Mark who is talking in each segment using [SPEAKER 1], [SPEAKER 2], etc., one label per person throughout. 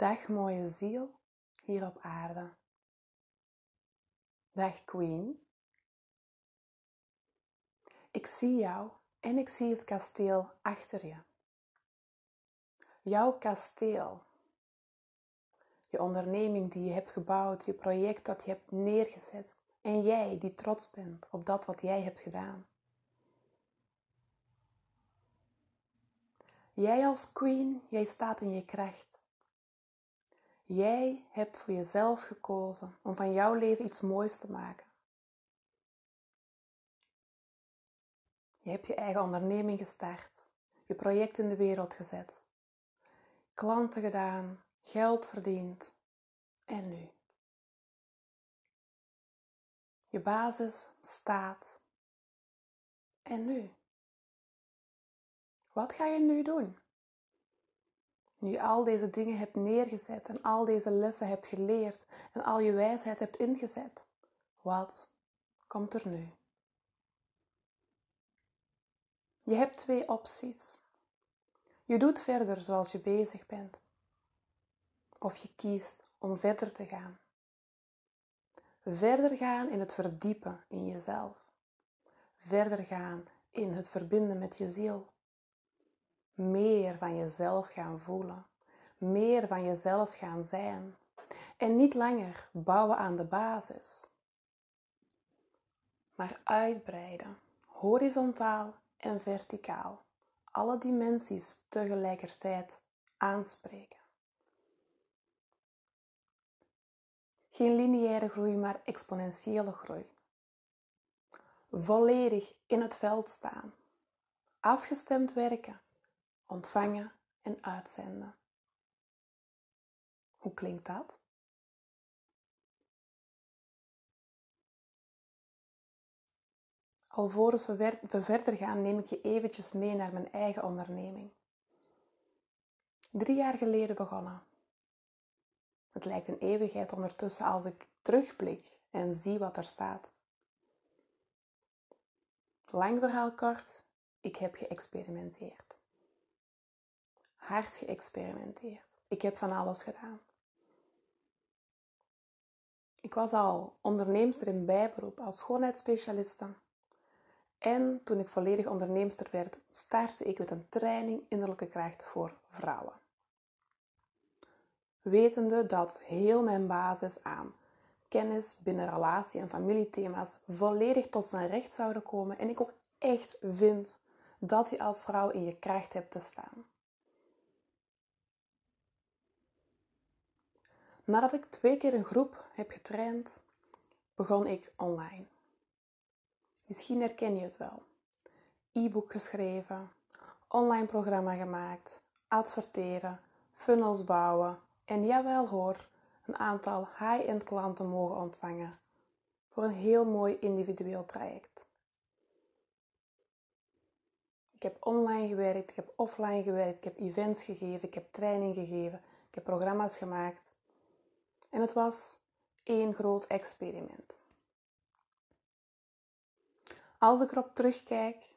[SPEAKER 1] Dag mooie ziel hier op aarde. Dag Queen. Ik zie jou en ik zie het kasteel achter je. Jouw kasteel. Je onderneming die je hebt gebouwd, je project dat je hebt neergezet. En jij die trots bent op dat wat jij hebt gedaan. Jij als queen, jij staat in je kracht. Jij hebt voor jezelf gekozen om van jouw leven iets moois te maken. Je hebt je eigen onderneming gestart, je project in de wereld gezet, klanten gedaan, geld verdiend en nu. Je basis staat. En nu? Wat ga je nu doen? Nu je al deze dingen hebt neergezet en al deze lessen hebt geleerd en al je wijsheid hebt ingezet, wat komt er nu? Je hebt twee opties. Je doet verder zoals je bezig bent, of je kiest om verder te gaan. Verder gaan in het verdiepen in jezelf. Verder gaan in het verbinden met je ziel meer van jezelf gaan voelen, meer van jezelf gaan zijn en niet langer bouwen aan de basis, maar uitbreiden, horizontaal en verticaal, alle dimensies tegelijkertijd aanspreken. Geen lineaire groei, maar exponentiële groei. Volledig in het veld staan. Afgestemd werken ontvangen en uitzenden. Hoe klinkt dat? Alvorens we, we verder gaan, neem ik je eventjes mee naar mijn eigen onderneming. Drie jaar geleden begonnen. Het lijkt een eeuwigheid ondertussen als ik terugblik en zie wat er staat. Lang verhaal kort, ik heb geëxperimenteerd hard geëxperimenteerd. Ik heb van alles gedaan. Ik was al onderneemster in bijberoep als schoonheidsspecialiste. En toen ik volledig onderneemster werd, startte ik met een training innerlijke kracht voor vrouwen. Wetende dat heel mijn basis aan kennis binnen relatie- en familiethema's volledig tot zijn recht zouden komen en ik ook echt vind dat je als vrouw in je kracht hebt te staan. Nadat ik twee keer een groep heb getraind, begon ik online. Misschien herken je het wel. E-book geschreven, online programma gemaakt, adverteren, funnels bouwen en jawel hoor, een aantal high-end klanten mogen ontvangen voor een heel mooi individueel traject. Ik heb online gewerkt, ik heb offline gewerkt, ik heb events gegeven, ik heb training gegeven, ik heb programma's gemaakt. En het was één groot experiment. Als ik erop terugkijk,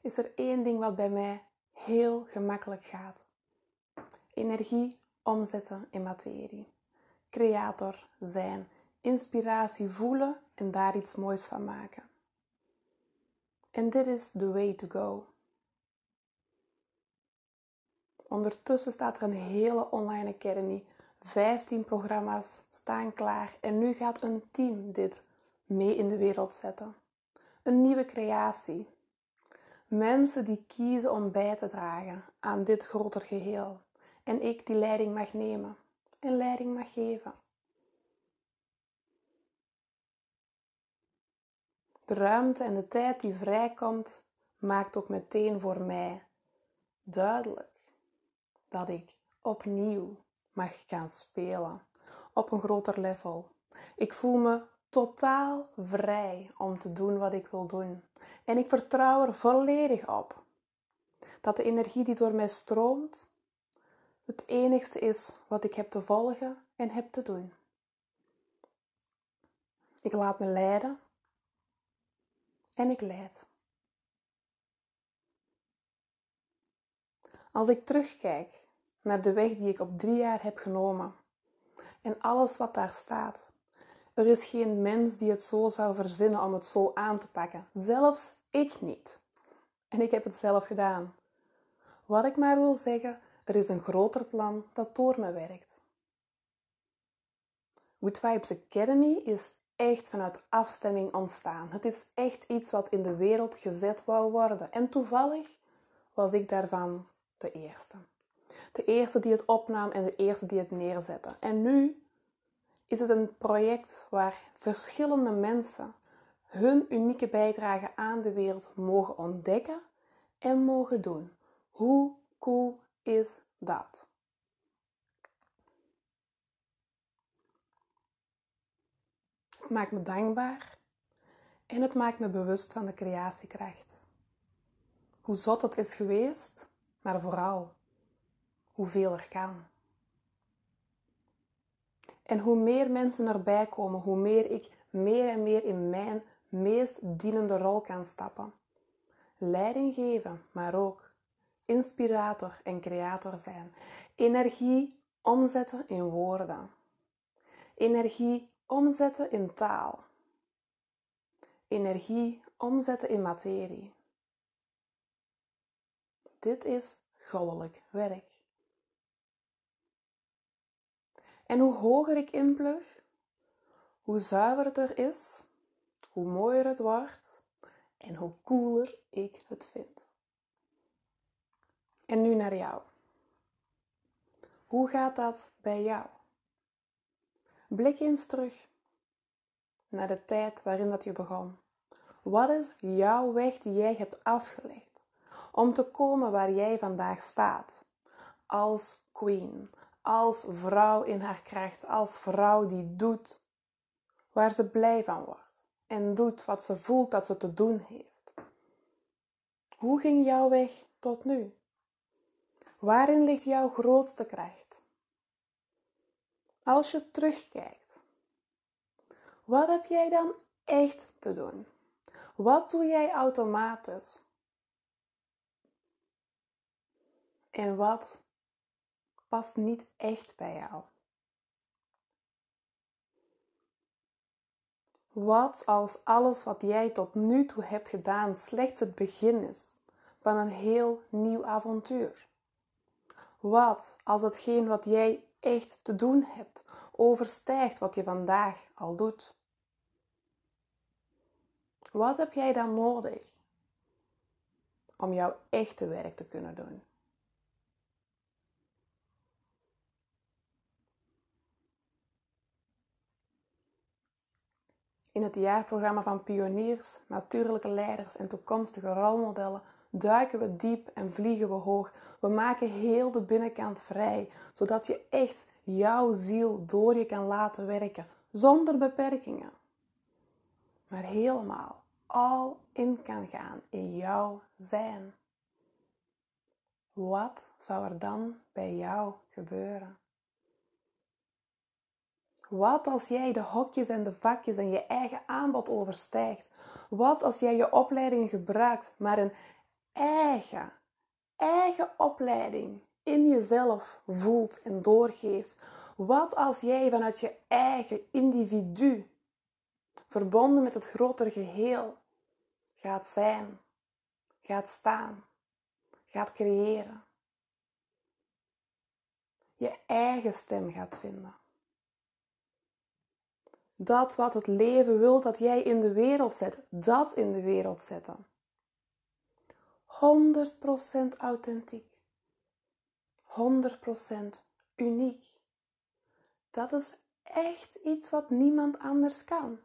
[SPEAKER 1] is er één ding wat bij mij heel gemakkelijk gaat. Energie omzetten in materie. Creator zijn. Inspiratie voelen en daar iets moois van maken. En dit is the way to go. Ondertussen staat er een hele online academy 15 programma's staan klaar en nu gaat een team dit mee in de wereld zetten. Een nieuwe creatie. Mensen die kiezen om bij te dragen aan dit groter geheel. En ik die leiding mag nemen en leiding mag geven. De ruimte en de tijd die vrijkomt, maakt ook meteen voor mij duidelijk dat ik opnieuw mag gaan spelen op een groter level. Ik voel me totaal vrij om te doen wat ik wil doen. En ik vertrouw er volledig op dat de energie die door mij stroomt het enigste is wat ik heb te volgen en heb te doen. Ik laat me leiden en ik leid. Als ik terugkijk naar de weg die ik op drie jaar heb genomen. En alles wat daar staat. Er is geen mens die het zo zou verzinnen om het zo aan te pakken. Zelfs ik niet. En ik heb het zelf gedaan. Wat ik maar wil zeggen, er is een groter plan dat door me werkt. Good Vibes Academy is echt vanuit afstemming ontstaan. Het is echt iets wat in de wereld gezet wou worden. En toevallig was ik daarvan de eerste. De eerste die het opnam en de eerste die het neerzette. En nu is het een project waar verschillende mensen hun unieke bijdrage aan de wereld mogen ontdekken en mogen doen. Hoe cool is dat? Het maakt me dankbaar en het maakt me bewust van de creatiekracht. Hoe zot het is geweest, maar vooral hoeveel er kan. En hoe meer mensen erbij komen, hoe meer ik meer en meer in mijn meest dienende rol kan stappen. Leiding geven, maar ook inspirator en creator zijn. Energie omzetten in woorden. Energie omzetten in taal. Energie omzetten in materie. Dit is goddelijk werk. En hoe hoger ik inplug, hoe zuiverder het is, hoe mooier het wordt en hoe cooler ik het vind. En nu naar jou. Hoe gaat dat bij jou? Blik eens terug naar de tijd waarin dat je begon. Wat is jouw weg die jij hebt afgelegd om te komen waar jij vandaag staat? Als queen, als vrouw in haar kracht, als vrouw die doet waar ze blij van wordt en doet wat ze voelt dat ze te doen heeft. Hoe ging jouw weg tot nu? Waarin ligt jouw grootste kracht? Als je terugkijkt, wat heb jij dan echt te doen? Wat doe jij automatisch? En wat past niet echt bij jou? Wat als alles wat jij tot nu toe hebt gedaan slechts het begin is van een heel nieuw avontuur? Wat als hetgeen wat jij echt te doen hebt overstijgt wat je vandaag al doet? Wat heb jij dan nodig om jouw echte werk te kunnen doen? In het jaarprogramma van pioniers, natuurlijke leiders en toekomstige rolmodellen duiken we diep en vliegen we hoog. We maken heel de binnenkant vrij, zodat je echt jouw ziel door je kan laten werken, zonder beperkingen. Maar helemaal al in kan gaan in jouw zijn. Wat zou er dan bij jou gebeuren? Wat als jij de hokjes en de vakjes en je eigen aanbod overstijgt? Wat als jij je opleidingen gebruikt, maar een eigen, eigen opleiding in jezelf voelt en doorgeeft? Wat als jij vanuit je eigen individu, verbonden met het grotere geheel, gaat zijn, gaat staan, gaat creëren? Je eigen stem gaat vinden. Dat wat het leven wil dat jij in de wereld zet, dat in de wereld zetten. 100% authentiek. 100% uniek. Dat is echt iets wat niemand anders kan.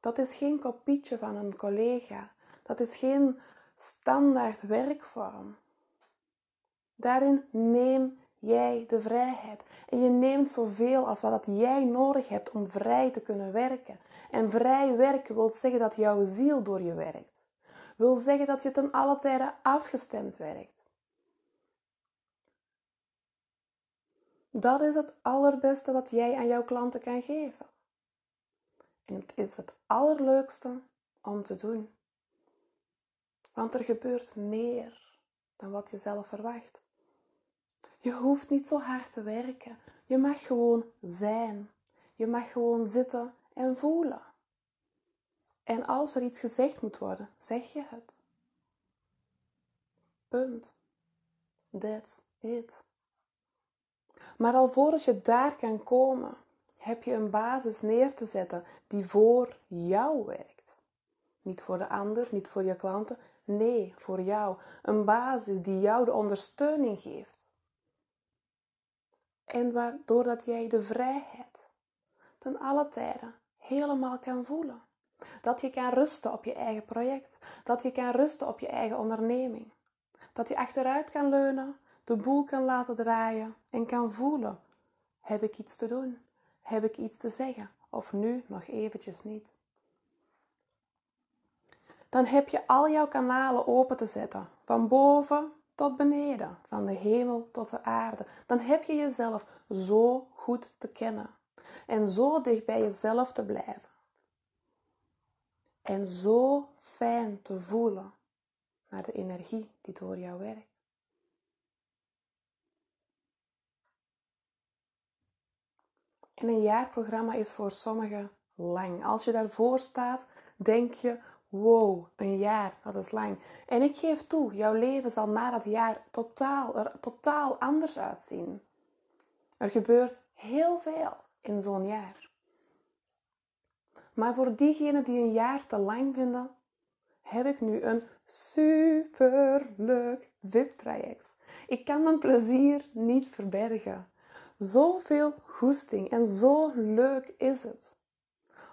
[SPEAKER 1] Dat is geen kopietje van een collega. Dat is geen standaard werkvorm. Daarin neem jij de vrijheid. En je neemt zoveel als wat jij nodig hebt om vrij te kunnen werken. En vrij werken wil zeggen dat jouw ziel door je werkt. Wil zeggen dat je ten alle tijden afgestemd werkt. Dat is het allerbeste wat jij aan jouw klanten kan geven. En het is het allerleukste om te doen. Want er gebeurt meer dan wat je zelf verwacht. Je hoeft niet zo hard te werken. Je mag gewoon zijn. Je mag gewoon zitten en voelen. En als er iets gezegd moet worden, zeg je het. Punt. That's it. Maar alvorens je daar kan komen, heb je een basis neer te zetten die voor jou werkt. Niet voor de ander, niet voor je klanten, nee, voor jou. Een basis die jou de ondersteuning geeft. En waardoor dat jij de vrijheid ten alle tijden helemaal kan voelen. Dat je kan rusten op je eigen project. Dat je kan rusten op je eigen onderneming. Dat je achteruit kan leunen, de boel kan laten draaien en kan voelen: heb ik iets te doen? Heb ik iets te zeggen? Of nu nog eventjes niet? Dan heb je al jouw kanalen open te zetten, van boven tot beneden, van de hemel tot de aarde. Dan heb je jezelf zo goed te kennen en zo dicht bij jezelf te blijven. En zo fijn te voelen naar de energie die door jou werkt. En een jaarprogramma is voor sommigen lang. Als je daarvoor staat, denk je: wow, een jaar, dat is lang. En ik geef toe, jouw leven zal na dat jaar totaal, er totaal anders uitzien. Er gebeurt heel veel in zo'n jaar. Maar voor diegenen die een jaar te lang vinden, heb ik nu een superleuk VIP-traject. Ik kan mijn plezier niet verbergen. Zoveel goesting en zo leuk is het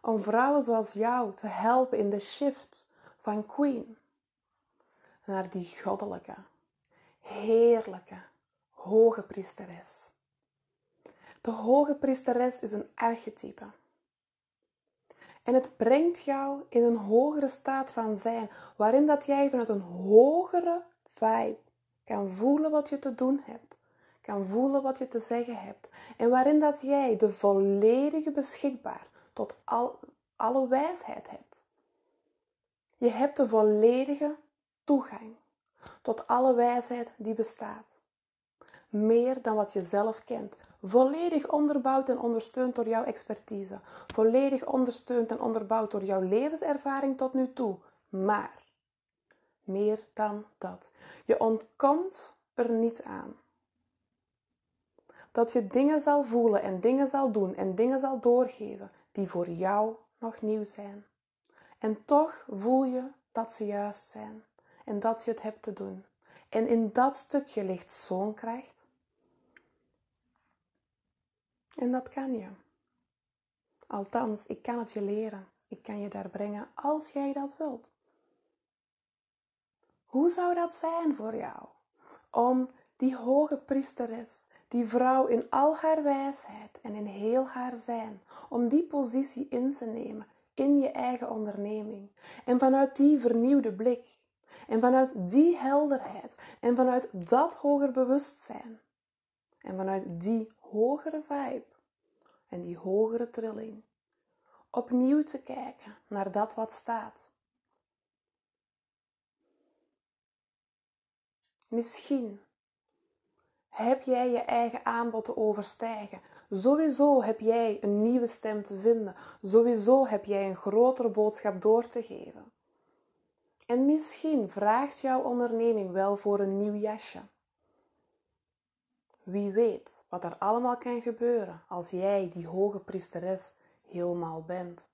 [SPEAKER 1] om vrouwen zoals jou te helpen in de shift van queen naar die goddelijke, heerlijke, hoge priesteres. De hoge priesteres is een archetype. En het brengt jou in een hogere staat van zijn, waarin dat jij vanuit een hogere vibe kan voelen wat je te doen hebt, kan voelen wat je te zeggen hebt, en waarin dat jij de volledige beschikbaar tot al, alle wijsheid hebt. Je hebt de volledige toegang tot alle wijsheid die bestaat. Meer dan wat je zelf kent. Volledig onderbouwd en ondersteund door jouw expertise. Volledig ondersteund en onderbouwd door jouw levenservaring tot nu toe. Maar meer dan dat. Je ontkomt er niet aan. Dat je dingen zal voelen en dingen zal doen en dingen zal doorgeven die voor jou nog nieuw zijn. En toch voel je dat ze juist zijn en dat je het hebt te doen. En in dat stukje ligt zo'n kracht. En dat kan je. Althans, ik kan het je leren. Ik kan je daar brengen als jij dat wilt. Hoe zou dat zijn voor jou? Om die hoge priesteres, die vrouw in al haar wijsheid en in heel haar zijn, om die positie in te nemen in je eigen onderneming. En vanuit die vernieuwde blik, en vanuit die helderheid, en vanuit dat hoger bewustzijn, en vanuit die hogere vibe en die hogere trilling, opnieuw te kijken naar dat wat staat. Misschien heb jij je eigen aanbod te overstijgen. Sowieso heb jij een nieuwe stem te vinden. Sowieso heb jij een grotere boodschap door te geven. En misschien vraagt jouw onderneming wel voor een nieuw jasje. Wie weet wat er allemaal kan gebeuren als jij die hoge priesteres helemaal bent.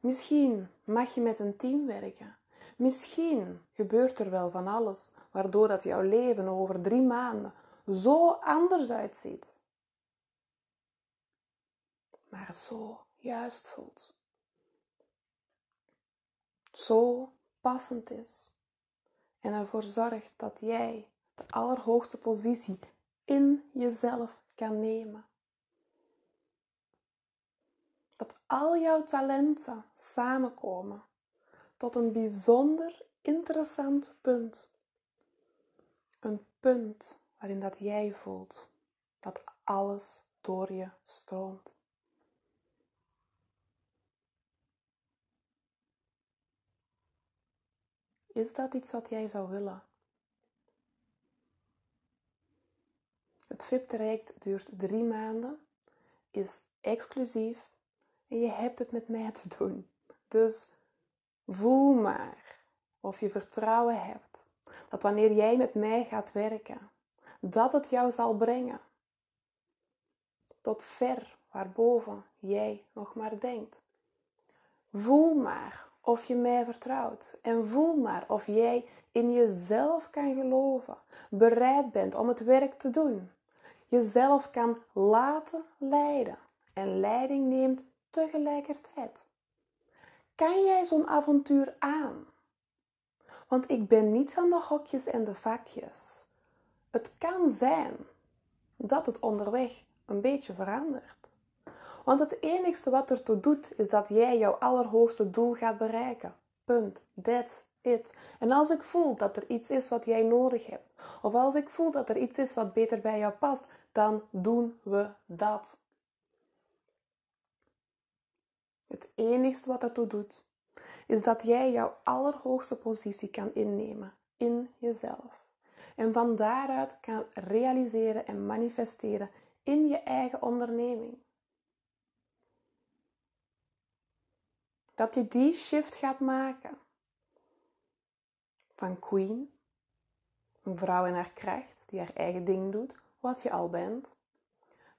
[SPEAKER 1] Misschien mag je met een team werken. Misschien gebeurt er wel van alles, waardoor dat jouw leven over drie maanden zo anders uitziet. Maar zo juist voelt. Zo passend is. En ervoor zorgt dat jij de allerhoogste positie in jezelf kan nemen. Dat al jouw talenten samenkomen tot een bijzonder interessant punt. Een punt waarin dat jij voelt dat alles door je stroomt. Is dat iets wat jij zou willen? Het VIP-traject duurt drie maanden, is exclusief en je hebt het met mij te doen. Dus voel maar of je vertrouwen hebt dat wanneer jij met mij gaat werken, dat het jou zal brengen tot ver waarboven jij nog maar denkt. Voel maar of je mij vertrouwt en voel maar of jij in jezelf kan geloven, bereid bent om het werk te doen, jezelf kan laten leiden en leiding neemt tegelijkertijd. Kan jij zo'n avontuur aan? Want ik ben niet van de hokjes en de vakjes. Het kan zijn dat het onderweg een beetje verandert. Want het enigste wat ertoe doet, is dat jij jouw allerhoogste doel gaat bereiken. Punt. That's it. En als ik voel dat er iets is wat jij nodig hebt, of als ik voel dat er iets is wat beter bij jou past, dan doen we dat. Het enigste wat ertoe doet, is dat jij jouw allerhoogste positie kan innemen in jezelf. En van daaruit kan realiseren en manifesteren in je eigen onderneming. Dat je die shift gaat maken. Van queen, een vrouw in haar kracht die haar eigen ding doet, wat je al bent,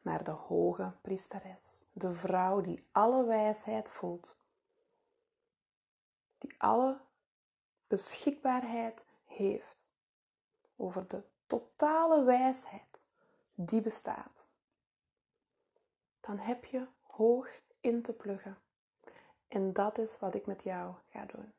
[SPEAKER 1] naar de hoge priesteres, de vrouw die alle wijsheid voelt, die alle beschikbaarheid heeft over de totale wijsheid die bestaat. Dan heb je hoog in te pluggen. En dat is wat ik met jou ga doen.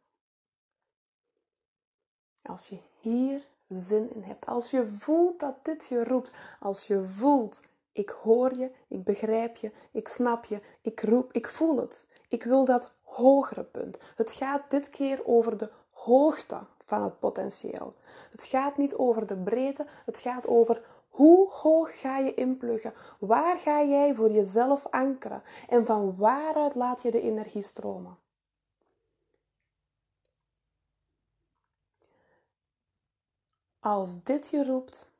[SPEAKER 1] Als je hier zin in hebt, als je voelt dat dit je roept, als je voelt, ik hoor je, ik begrijp je, ik snap je, ik roep, ik voel het. Ik wil dat hogere punt. Het gaat dit keer over de hoogte van het potentieel. Het gaat niet over de breedte, het gaat over hoe hoog ga je inpluggen? Waar ga jij voor jezelf ankeren? En van waaruit laat je de energie stromen? Als dit je roept,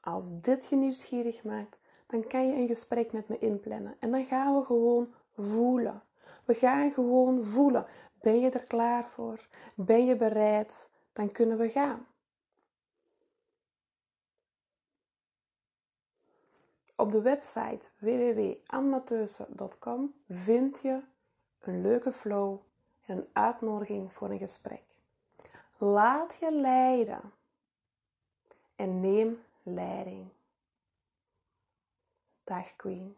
[SPEAKER 1] als dit je nieuwsgierig maakt, dan kan je een gesprek met me inplannen. En dan gaan we gewoon voelen. We gaan gewoon voelen. Ben je er klaar voor? Ben je bereid? Dan kunnen we gaan. Op de website www.anmatheusen.com vind je een leuke flow en een uitnodiging voor een gesprek. Laat je leiden en neem leiding. Dag Queen.